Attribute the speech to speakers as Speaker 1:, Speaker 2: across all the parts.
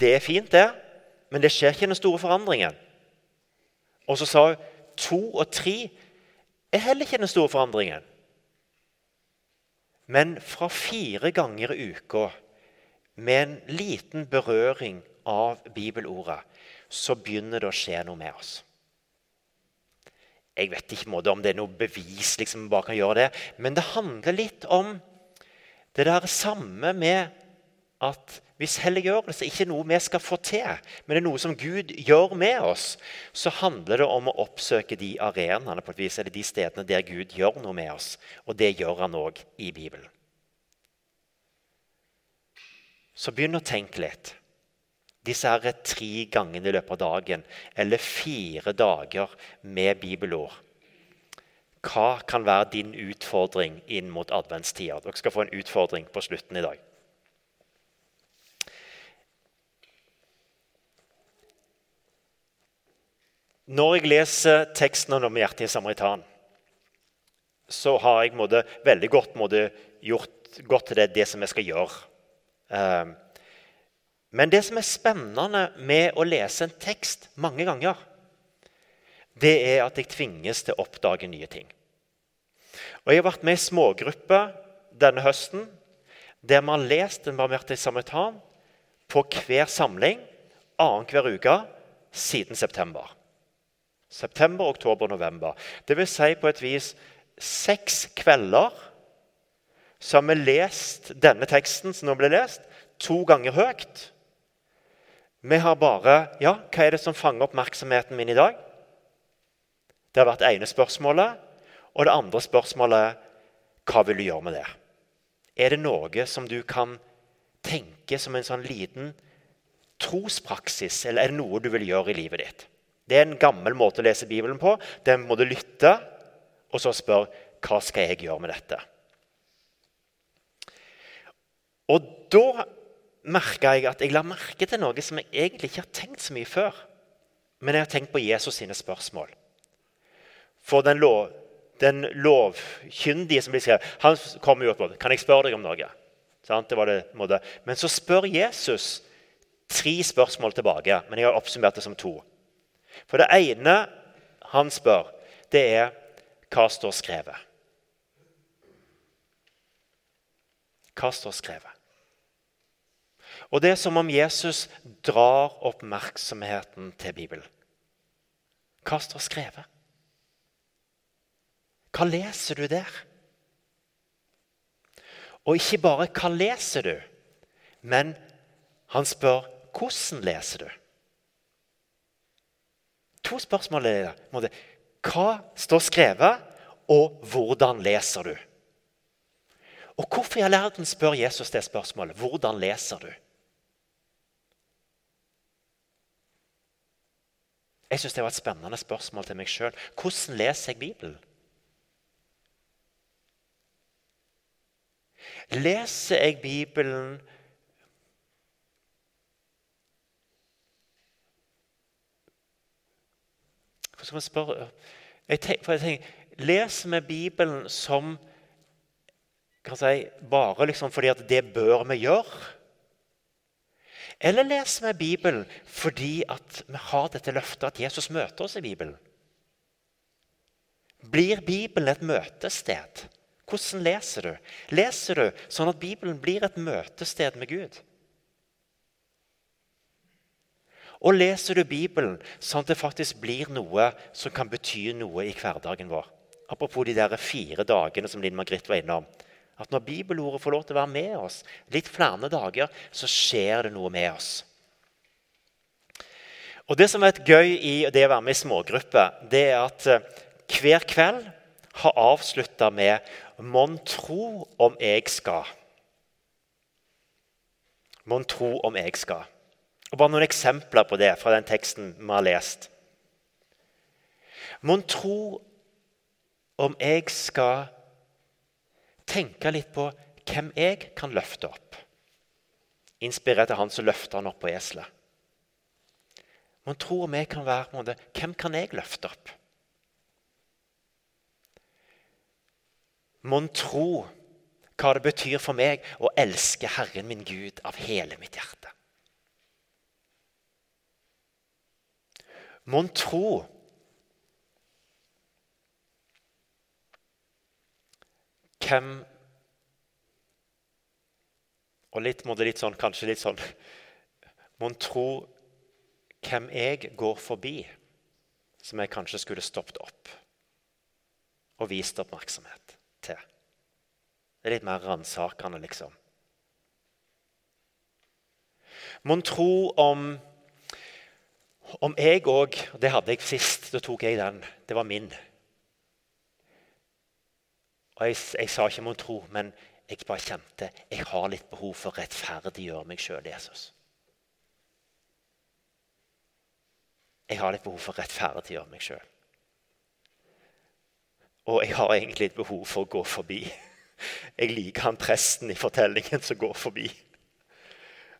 Speaker 1: Det er fint, det, men det skjer ikke den store forandringen. Og så sa hun to og tre er heller ikke den store forandringen. Men fra fire ganger i uka, med en liten berøring av bibelordet, så begynner det å skje noe med oss. Jeg vet ikke om det er noe bevis liksom bare kan gjøre det, men det handler litt om det der samme med at hvis helliggjørelse ikke er noe vi skal få til, men det er noe som Gud gjør med oss, så handler det om å oppsøke de arenaene på et vis, eller de stedene der Gud gjør noe med oss. Og det gjør han òg i Bibelen. Så begynn å tenke litt. Disse her tre gangene i løpet av dagen, eller fire dager med bibelord. Hva kan være din utfordring inn mot adventstida? Dere skal få en utfordring på slutten i dag. Når jeg leser teksten om hjertet i samaritan, så har jeg måtte, veldig godt måtte, gjort godt til det, det som jeg skal gjøre. Uh, men det som er spennende med å lese en tekst mange ganger, det er at jeg tvinges til å oppdage nye ting. Og Jeg har vært med i smågrupper denne høsten der vi har lest en barmhjertig samaritan på hver samling annenhver uke siden september. September, oktober, november. Det vil si på et vis seks kvelder så har vi lest denne teksten som nå ble lest, to ganger høyt. Vi har bare Ja, hva er det som fanger oppmerksomheten min i dag? Det har vært ene spørsmålet. Og det andre spørsmålet hva vil du gjøre med det? Er det noe som du kan tenke som en sånn liten trospraksis, eller er det noe du vil gjøre i livet ditt? Det er en gammel måte å lese Bibelen på. Den må du lytte, og så spørre hva skal jeg gjøre med dette. Og da merka jeg at jeg la merke til noe som jeg egentlig ikke har tenkt så mye før. Men jeg har tenkt på Jesus sine spørsmål. For den, lov, den lovkyndige som blir skrevet, han kommer jo opp og Kan jeg spørre deg om noe? Men så spør Jesus tre spørsmål tilbake. Men jeg har oppsummert det som to. For det ene han spør, det er hva står skrevet? Hva står skrevet? Og det er som om Jesus drar oppmerksomheten til Bibelen. Hva står skrevet? Hva leser du der? Og ikke bare hva leser du, men han spør hvordan leser du? To spørsmål er det. Hva står skrevet, og hvordan leser du? Og Hvorfor i all verden spør Jesus det spørsmålet? Hvordan leser du? Jeg syns det var et spennende spørsmål til meg sjøl. Hvordan leser jeg Bibelen? Leser jeg Bibelen Hva skal man spørre jeg tenker, jeg tenker, Leser vi Bibelen som si, bare liksom fordi at det bør vi gjøre? Eller leser vi Bibelen fordi at vi har dette løftet at Jesus møter oss i Bibelen? Blir Bibelen et møtested? Hvordan leser du? Leser du sånn at Bibelen blir et møtested med Gud? Og leser du Bibelen sånn at det faktisk blir noe som kan bety noe i hverdagen vår? Apropos de der fire dagene som Linn Margrit var innom. At når bibelordet får lov til å være med oss litt flere dager, så skjer det noe med oss. Og Det som er et gøy i det å være med i smågrupper, det er at eh, hver kveld har avslutta med 'Mon tro om jeg skal'. Mon tro om jeg skal. Og Bare noen eksempler på det fra den teksten vi har lest. Mon tro om jeg skal tenke litt på hvem jeg kan løfte opp. Inspirert av han som løfter han opp på eselet. Mon tro om jeg kan være måte, Hvem kan jeg løfte opp? Mon tro hva det betyr for meg å elske Herren min Gud av hele mitt hjerte. Mon tro Hvem Og litt, litt sånn, kanskje litt sånn Mon tro hvem jeg går forbi, som jeg kanskje skulle stoppet opp og vist oppmerksomhet til. Det er litt mer ransakende, liksom. Mon tro om om jeg òg Det hadde jeg sist. Da tok jeg den. Det var min. Og Jeg, jeg sa ikke mon tro, men jeg bare kjente jeg har litt behov for å rettferdiggjøre meg sjøl, Jesus. Jeg har litt behov for å rettferdiggjøre meg sjøl. Og jeg har egentlig et behov for å gå forbi. Jeg liker han presten i fortellingen som går forbi.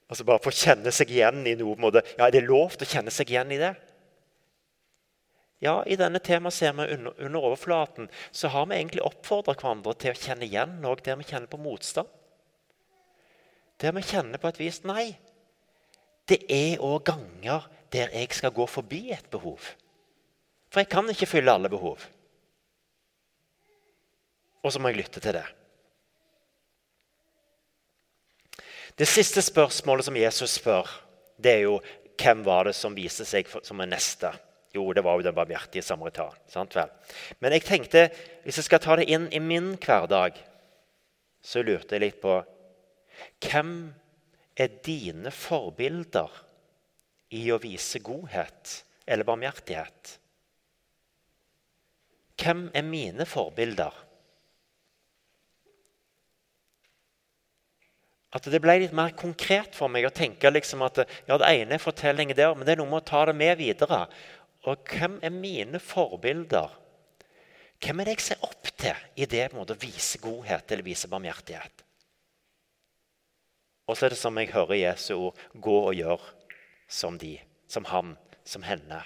Speaker 1: Altså Bare få kjenne seg igjen i noe måte. Ja, Er det lov til å kjenne seg igjen i det? Ja, I denne temaet ser vi under, under overflaten så har vi egentlig oppfordra hverandre til å kjenne igjen noe der vi kjenner på motstand. Der vi kjenner på et vis Nei, det er òg ganger der jeg skal gå forbi et behov. For jeg kan ikke fylle alle behov. Og så må jeg lytte til det. Det siste spørsmålet som Jesus spør, det er jo hvem var det som viste seg som en neste? Jo, det var jo den barmhjertige samaritan. sant vel? Men jeg tenkte, hvis jeg skal ta det inn i min hverdag, så lurte jeg litt på Hvem er dine forbilder i å vise godhet eller barmhjertighet? Hvem er mine forbilder? At det ble litt mer konkret for meg å tenke liksom at ja, det ene er fortellinger der, men det er noe med å ta det med videre. Og hvem er mine forbilder? Hvem er det jeg ser opp til i det måte, å vise godhet eller vise barmhjertighet? Og så er det som jeg hører Jesu ord gå og gjør som de, som han, som henne.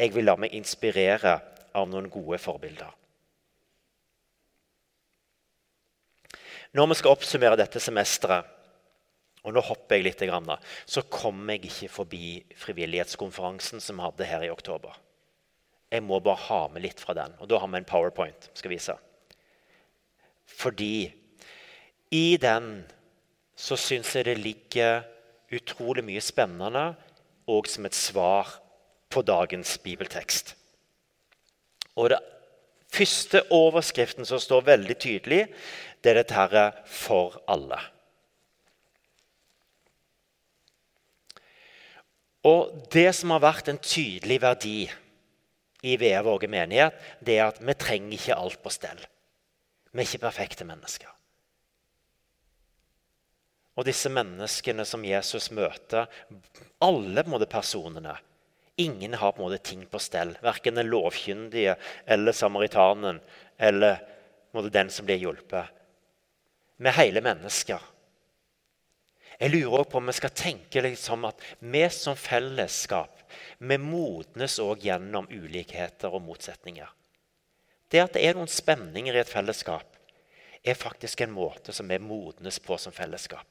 Speaker 1: Jeg vil la meg inspirere av noen gode forbilder. Når vi skal oppsummere dette semesteret, og nå hopper jeg litt, så kommer jeg ikke forbi frivillighetskonferansen som vi hadde her i oktober. Jeg må bare ha med litt fra den. Og da har vi en powerpoint. skal vise. Fordi i den så syns jeg det ligger utrolig mye spennende og som et svar på dagens bibeltekst. Og det første overskriften som står veldig tydelig, det er dette her 'for alle'. Og Det som har vært en tydelig verdi i VEA Våge menighet, det er at vi trenger ikke alt på stell. Vi er ikke perfekte mennesker. Og disse menneskene som Jesus møter, alle personene Ingen har på en måte ting på stell. Verken den lovkyndige eller samaritanen eller den som blir hjulpet med hele mennesker. Jeg lurer også på om vi skal tenke liksom at vi som fellesskap vi modnes også gjennom ulikheter og motsetninger. Det at det er noen spenninger i et fellesskap, er faktisk en måte som vi modnes på som fellesskap.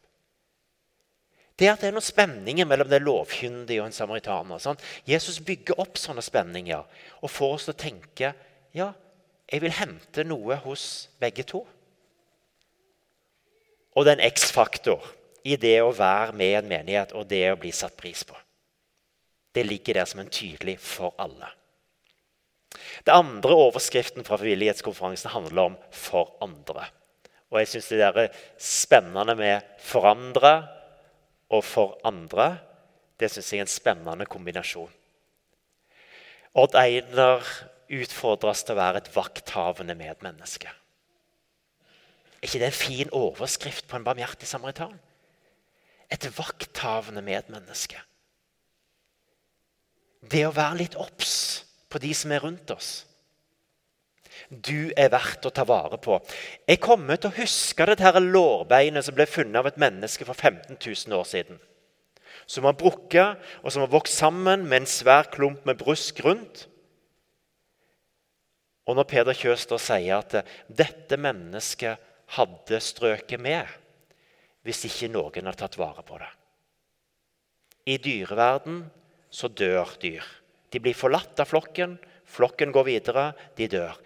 Speaker 1: Det at det er noen spenninger mellom det lovkyndige og en samaritaner. Sånn. Jesus bygger opp sånne spenninger og får oss til å tenke ja, jeg vil hente noe hos begge to. Og det er en X-faktor i det å være med i en menighet og det å bli satt pris på. Det ligger der som en tydelig for alle. Det andre overskriften fra frivillighetskonferansen handler om 'for andre'. Og jeg syns det er spennende med 'forandre' og 'for andre'. Det syns jeg er en spennende kombinasjon. Odd Einar utfordres til å være et vakthavende medmenneske. Er ikke det en fin overskrift på en barmhjertig samaritan? Et vakthavende medmenneske. Det å være litt obs på de som er rundt oss. Du er verdt å ta vare på. Jeg kommer til å huske det her lårbeinet som ble funnet av et menneske for 15 000 år siden. Som har brukket, og som har vokst sammen med en svær klump med brusk rundt. Og når Peder Kjøster sier at dette mennesket hadde strøket med hvis ikke noen hadde tatt vare på det. I dyreverden så dør dyr De blir forlatt av flokken. Flokken går videre. De dør.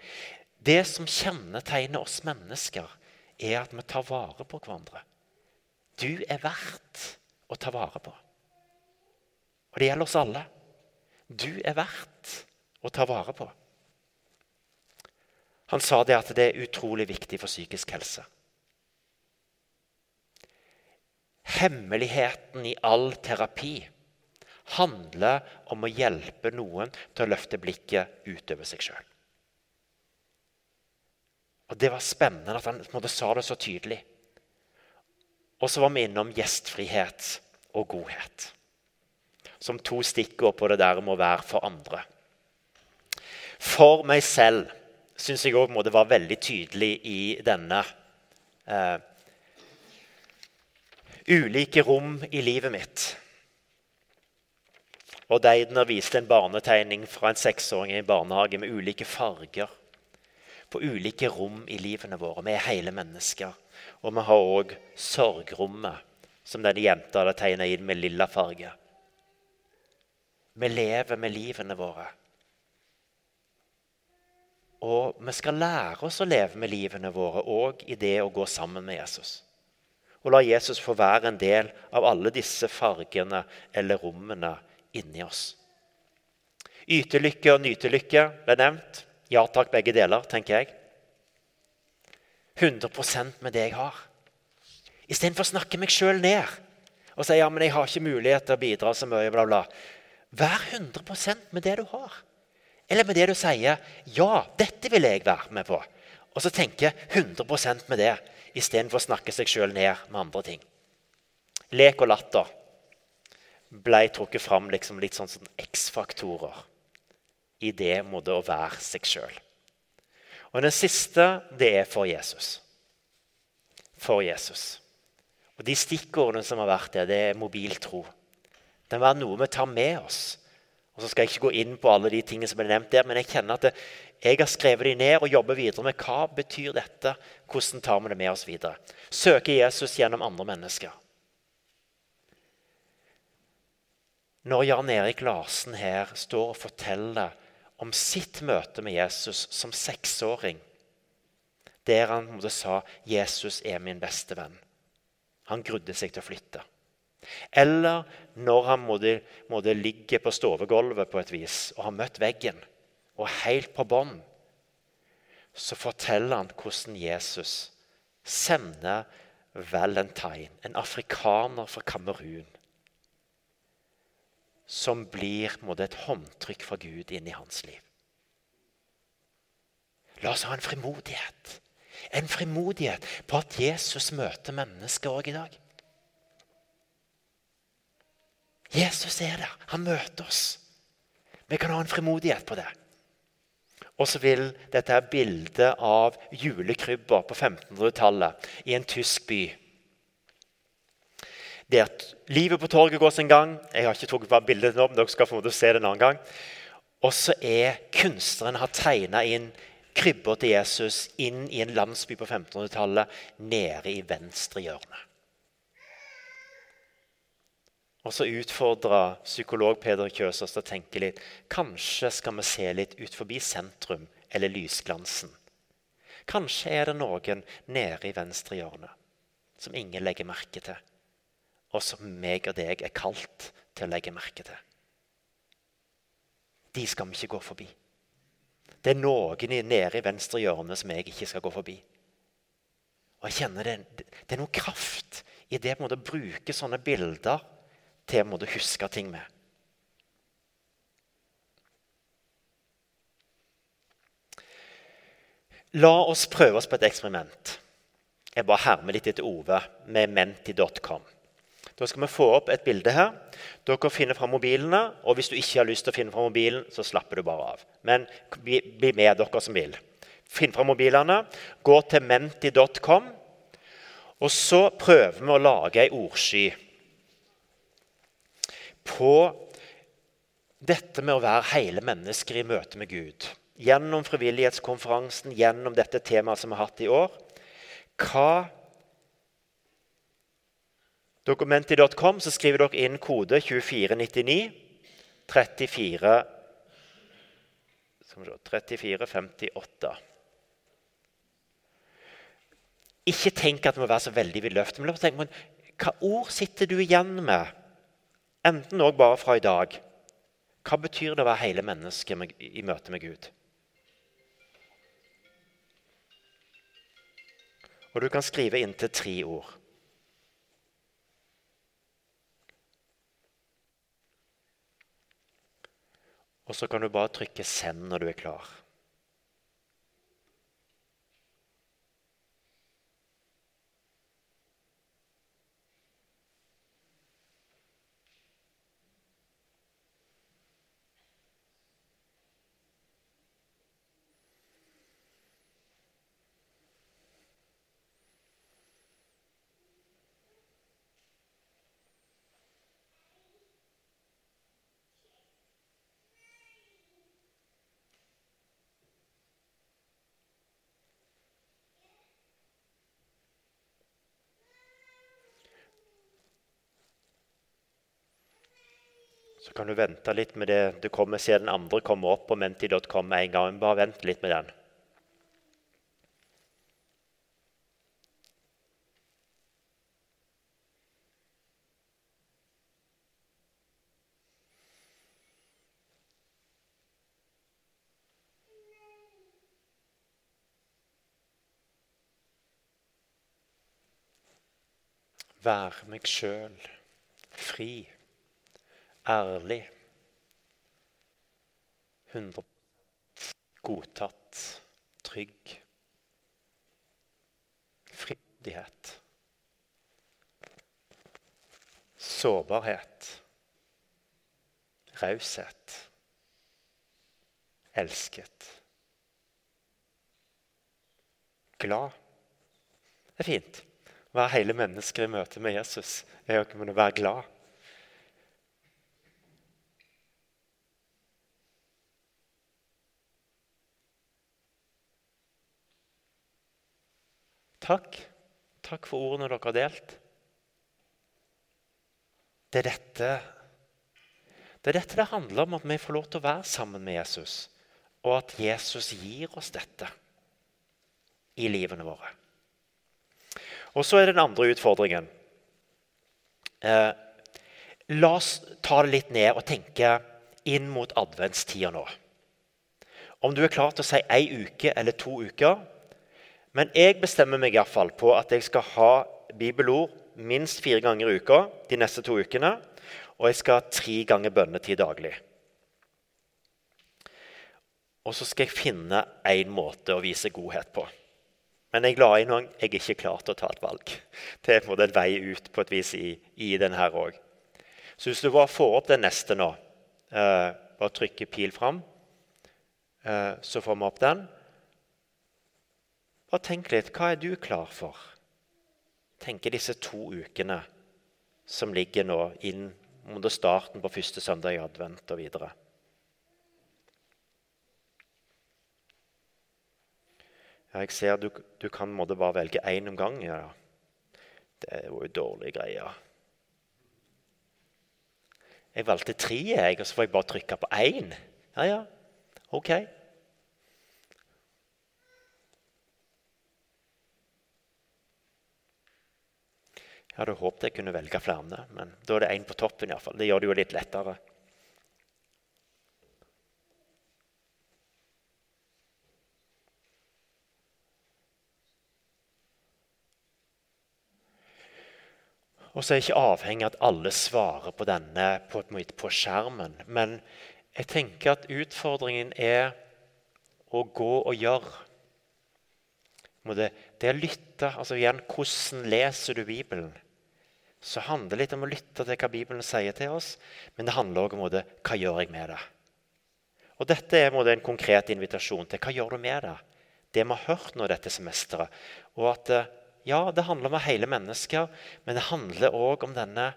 Speaker 1: Det som kjennetegner oss mennesker, er at vi tar vare på hverandre. Du er verdt å ta vare på. Og det gjelder oss alle. Du er verdt å ta vare på. Han sa det at det er utrolig viktig for psykisk helse. Hemmeligheten i all terapi handler om å hjelpe noen til å løfte blikket utover seg sjøl. Og Det var spennende at han måte, sa det så tydelig. Og så var vi innom gjestfrihet og godhet. Som to stikkord på det der med å være for andre. For meg selv syns jeg òg var veldig tydelig i denne eh, ulike rom i livet mitt. Og Deidner viste en barnetegning fra en seksåring i en barnehage med ulike farger. På ulike rom i livene våre. Vi er hele mennesker. Og vi har òg sorgrommet, som denne jenta hadde tegna inn med lilla farge. Vi lever med livene våre. Og vi skal lære oss å leve med livene våre òg i det å gå sammen med Jesus. Og la Jesus få være en del av alle disse fargene eller rommene inni oss. Ytelykke og nytelykke ble nevnt. Ja takk, begge deler, tenker jeg. 100% med det jeg har. Istedenfor å snakke meg sjøl ned og si ja, men jeg har ikke mulighet til å bidra så mye. bla bla. Vær 100% med det du har. Eller med det du sier 'Ja, dette vil jeg være med på'. Og så tenke 100% med det, istedenfor å snakke seg sjøl ned med andre ting. Lek og latter ble trukket fram liksom litt sånn som X-faktorer i det måte å være seg sjøl. Og den siste, det er for Jesus. For Jesus. Og De stikkordene som har vært der, det er mobiltro. Det må være noe vi tar med oss og så skal jeg ikke gå inn på alle de tingene som er nevnt der, men jeg kjenner at det, jeg har skrevet de ned og jobber videre med hva betyr dette Hvordan tar vi det med oss videre? Søke Jesus gjennom andre mennesker. Når Jan Erik Larsen her står og forteller om sitt møte med Jesus som seksåring, der han måtte sa 'Jesus er min beste venn'. Han grudde seg til å flytte. Eller når han måtte, måtte ligge på stovegulvet på et vis og har møtt veggen, og helt på bånn, så forteller han hvordan Jesus sender Valentine, en afrikaner fra Kamerun, som blir måtte, et håndtrykk fra Gud inn i hans liv. La oss ha en frimodighet. En frimodighet på at Jesus møter mennesker òg i dag. Jesus er der. Han møter oss. Vi kan ha en frimodighet på det. Og så vil dette bildet av julekrybber på 1500-tallet i en tysk by. Det at livet på torget går sin gang. Jeg har ikke tatt bildet nå, men dere skal få se det en annen gang. Og så er kunstneren har tegna inn krybber til Jesus inn i en landsby på 1500-tallet nede i venstre hjørne. Og så utfordra psykolog Peder Kjøs til å tenke litt. Kanskje skal vi se litt ut forbi sentrum eller lysglansen. Kanskje er det noen nede i venstre hjørne som ingen legger merke til, og som meg og deg er kalt til å legge merke til. De skal vi ikke gå forbi. Det er noen nede i venstre hjørne som jeg ikke skal gå forbi. Og jeg kjenner Det, det er noe kraft i det å bruke sånne bilder til å huske ting med. La oss prøve oss på et eksperiment. Jeg bare hermer litt etter Ove med menti.com. Da skal vi få opp et bilde her. Dere finner fram mobilene. og Hvis du ikke har lyst til å finne fram mobilen, så slapper du bare av. Men bli med, dere som vil. Finn fram mobilene. Gå til menti.com. Og så prøver vi å lage ei ordsky på dette med å være hele mennesker i møte med Gud. Gjennom frivillighetskonferansen, gjennom dette temaet som vi har hatt i år. Hva Dokumenti.com så skriver dere inn kode 2499 34 Skal vi se 34, 58. Ikke tenk at det må være så veldig vidløftig. Men tenk, men hva ord sitter du igjen med, enten òg bare fra i dag? Hva betyr det å være hele mennesket i møte med Gud? Og du kan skrive inntil tre ord. Og så kan du bare trykke 'send' når du er klar. Så kan du vente litt med det. Du kommer Se den andre komme opp på menti.com med en gang. Bare vent litt med den. Være meg sjøl fri ærlig, 100 godtatt, trygg. Frihet. Sårbarhet. Raushet. Elsket. Glad. Det er fint. Å være hele mennesket i møte med Jesus er å være glad. Takk. Takk for ordene dere har delt. Det er dette det er dette det handler om, at vi får lov til å være sammen med Jesus. Og at Jesus gir oss dette i livene våre. Og så er det den andre utfordringen. Eh, la oss ta det litt ned og tenke inn mot adventstida nå. Om du er klar til å si ei uke eller to uker, men jeg bestemmer meg i fall på at jeg skal ha bibelord minst fire ganger i uka de neste to ukene. Og jeg skal ha tre ganger bønnetid daglig. Og så skal jeg finne én måte å vise godhet på. Men jeg la inn noen jeg ikke klar til å ta et valg. Det er på en vei ut på et vis i, i den her òg. Så hvis du bare får opp den neste nå, eh, bare trykker pil fram, eh, så får vi opp den. Og tenk litt hva er du klar for? Tenke disse to ukene som ligger nå inn mot starten på første søndag i advent og videre. Ja, jeg ser du, du kan måtte bare velge én om gangen. Ja. Det er jo dårlige dårlig greie. Jeg valgte tre, jeg, og så får jeg bare trykke på én. Ja, ja, ok. Jeg hadde håpet jeg kunne velge flere, men da er det én på toppen. I hvert fall. Det gjør det jo litt lettere. Og så er jeg ikke avhengig av at alle svarer på denne på, på skjermen. Men jeg tenker at utfordringen er å gå og gjøre. Det, det å lytte. altså igjen, Hvordan leser du Bibelen? Så handler det litt om å lytte til hva Bibelen sier til oss, men det handler også om det, hva gjør jeg med det. Og Dette er en konkret invitasjon til hva gjør du med det. Det vi har hørt nå dette semesteret. Og at eh, ja, det handler om hele mennesker, men det handler òg om denne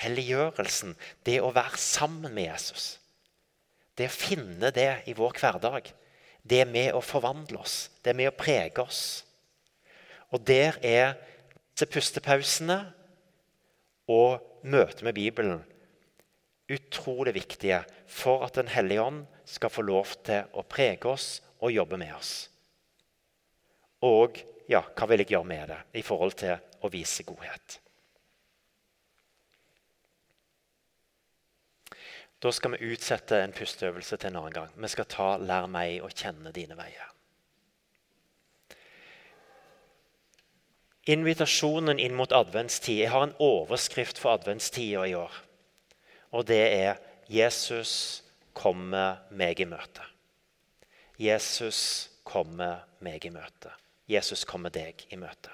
Speaker 1: helliggjørelsen. Det å være sammen med Jesus. Det å finne det i vår hverdag. Det er med å forvandle oss. Det er med å prege oss. Og der er disse pustepausene og møtet med Bibelen utrolig viktige for at Den hellige ånd skal få lov til å prege oss og jobbe med oss. Og ja, hva vil jeg gjøre med det i forhold til å vise godhet? Da skal vi utsette en pusteøvelse til en annen gang. Vi skal ta 'Lær meg å kjenne dine veier'. Invitasjonen inn mot adventstid. Jeg har en overskrift for adventstida i år. Og det er 'Jesus kommer meg i møte'. Jesus kommer meg i møte. Jesus kommer deg i møte.